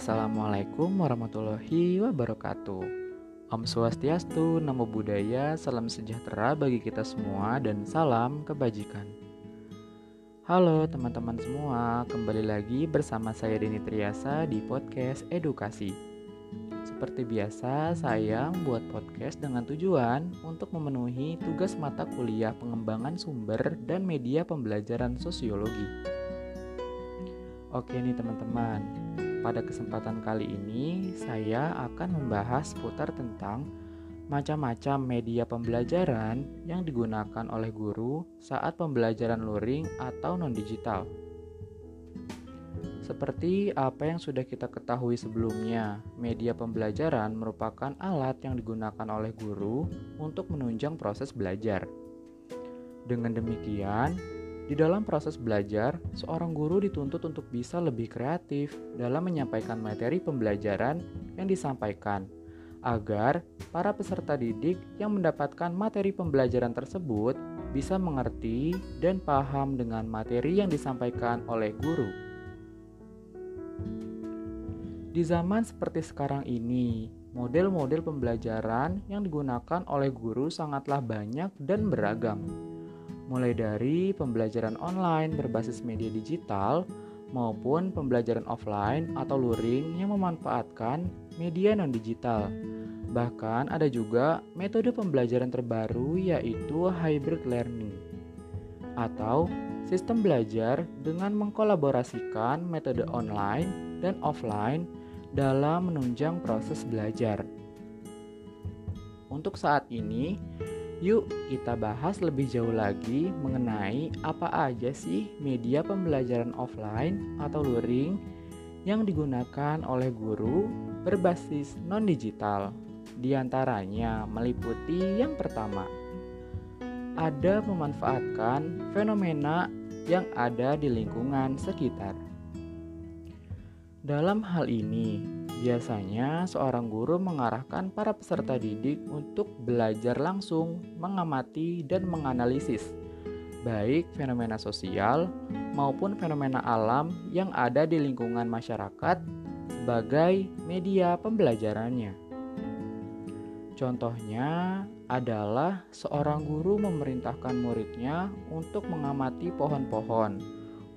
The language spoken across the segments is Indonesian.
Assalamualaikum warahmatullahi wabarakatuh. Om Swastiastu, Namo Buddhaya, salam sejahtera bagi kita semua dan salam kebajikan. Halo teman-teman semua, kembali lagi bersama saya Deni Triasa di podcast Edukasi. Seperti biasa, saya membuat podcast dengan tujuan untuk memenuhi tugas mata kuliah pengembangan sumber dan media pembelajaran sosiologi. Oke nih teman-teman, pada kesempatan kali ini saya akan membahas seputar tentang macam-macam media pembelajaran yang digunakan oleh guru saat pembelajaran luring atau non-digital. Seperti apa yang sudah kita ketahui sebelumnya, media pembelajaran merupakan alat yang digunakan oleh guru untuk menunjang proses belajar. Dengan demikian, di dalam proses belajar, seorang guru dituntut untuk bisa lebih kreatif dalam menyampaikan materi pembelajaran yang disampaikan, agar para peserta didik yang mendapatkan materi pembelajaran tersebut bisa mengerti dan paham dengan materi yang disampaikan oleh guru. Di zaman seperti sekarang ini, model-model pembelajaran yang digunakan oleh guru sangatlah banyak dan beragam mulai dari pembelajaran online berbasis media digital maupun pembelajaran offline atau luring yang memanfaatkan media non-digital. Bahkan ada juga metode pembelajaran terbaru yaitu hybrid learning atau sistem belajar dengan mengkolaborasikan metode online dan offline dalam menunjang proses belajar. Untuk saat ini, Yuk kita bahas lebih jauh lagi mengenai apa aja sih media pembelajaran offline atau luring yang digunakan oleh guru berbasis non-digital. Di antaranya meliputi yang pertama, ada memanfaatkan fenomena yang ada di lingkungan sekitar. Dalam hal ini, biasanya seorang guru mengarahkan para peserta didik untuk belajar langsung, mengamati, dan menganalisis baik fenomena sosial maupun fenomena alam yang ada di lingkungan masyarakat sebagai media pembelajarannya. Contohnya adalah seorang guru memerintahkan muridnya untuk mengamati pohon-pohon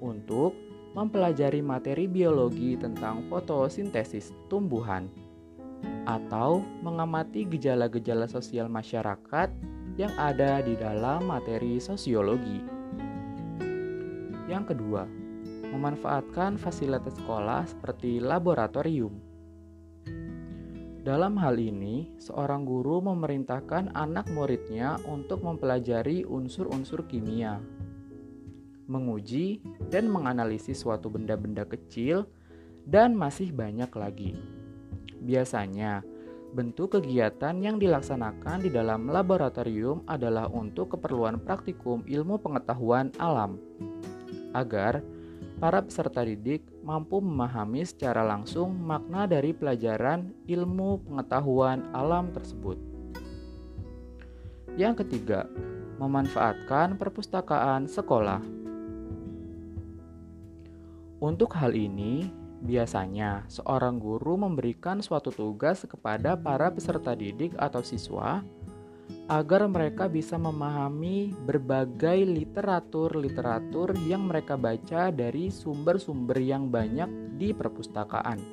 untuk mempelajari materi biologi tentang fotosintesis tumbuhan atau mengamati gejala-gejala sosial masyarakat yang ada di dalam materi sosiologi. Yang kedua, memanfaatkan fasilitas sekolah seperti laboratorium. Dalam hal ini, seorang guru memerintahkan anak muridnya untuk mempelajari unsur-unsur kimia menguji, dan menganalisis suatu benda-benda kecil, dan masih banyak lagi. Biasanya, bentuk kegiatan yang dilaksanakan di dalam laboratorium adalah untuk keperluan praktikum ilmu pengetahuan alam, agar para peserta didik mampu memahami secara langsung makna dari pelajaran ilmu pengetahuan alam tersebut. Yang ketiga, memanfaatkan perpustakaan sekolah. Untuk hal ini, biasanya seorang guru memberikan suatu tugas kepada para peserta didik atau siswa agar mereka bisa memahami berbagai literatur-literatur yang mereka baca dari sumber-sumber yang banyak di perpustakaan,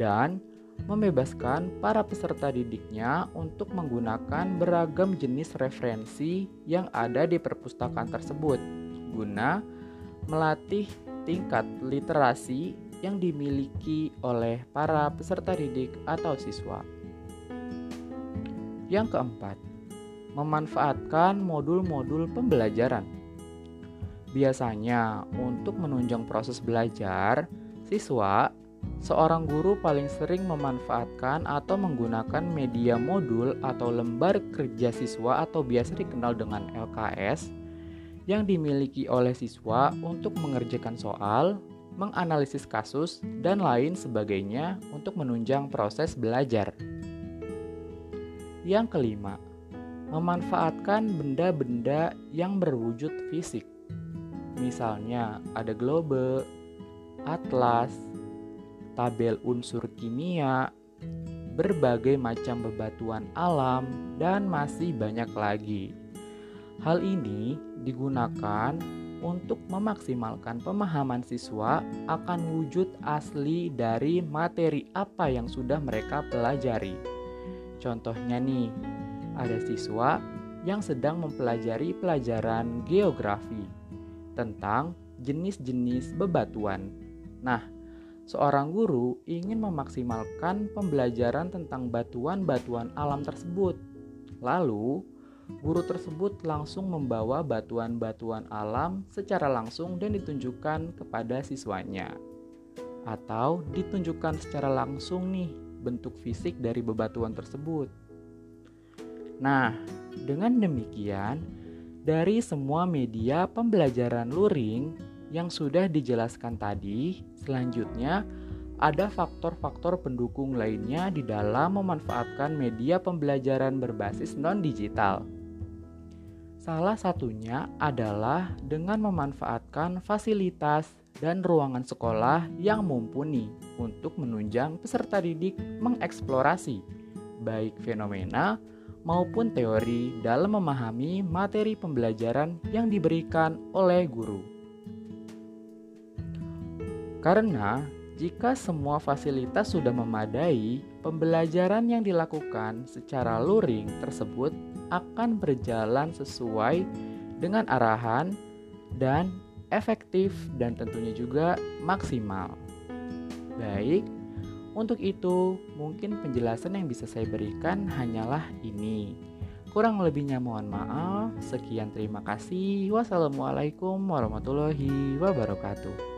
dan membebaskan para peserta didiknya untuk menggunakan beragam jenis referensi yang ada di perpustakaan tersebut, guna melatih tingkat literasi yang dimiliki oleh para peserta didik atau siswa. Yang keempat, memanfaatkan modul-modul pembelajaran. Biasanya, untuk menunjang proses belajar, siswa, seorang guru paling sering memanfaatkan atau menggunakan media modul atau lembar kerja siswa atau biasa dikenal dengan LKS yang dimiliki oleh siswa untuk mengerjakan soal, menganalisis kasus, dan lain sebagainya untuk menunjang proses belajar. Yang kelima, memanfaatkan benda-benda yang berwujud fisik. Misalnya, ada globe, atlas, tabel unsur kimia, berbagai macam bebatuan alam, dan masih banyak lagi. Hal ini digunakan untuk memaksimalkan pemahaman siswa akan wujud asli dari materi apa yang sudah mereka pelajari. Contohnya nih, ada siswa yang sedang mempelajari pelajaran geografi tentang jenis-jenis bebatuan. Nah, seorang guru ingin memaksimalkan pembelajaran tentang batuan-batuan alam tersebut. Lalu, guru tersebut langsung membawa batuan-batuan alam secara langsung dan ditunjukkan kepada siswanya. Atau ditunjukkan secara langsung nih bentuk fisik dari bebatuan tersebut. Nah, dengan demikian, dari semua media pembelajaran luring yang sudah dijelaskan tadi, selanjutnya ada faktor-faktor pendukung lainnya di dalam memanfaatkan media pembelajaran berbasis non-digital. Salah satunya adalah dengan memanfaatkan fasilitas dan ruangan sekolah yang mumpuni untuk menunjang peserta didik mengeksplorasi baik fenomena maupun teori dalam memahami materi pembelajaran yang diberikan oleh guru. Karena jika semua fasilitas sudah memadai, pembelajaran yang dilakukan secara luring tersebut akan berjalan sesuai dengan arahan dan efektif dan tentunya juga maksimal. Baik, untuk itu mungkin penjelasan yang bisa saya berikan hanyalah ini. Kurang lebihnya mohon maaf. Sekian terima kasih. Wassalamualaikum warahmatullahi wabarakatuh.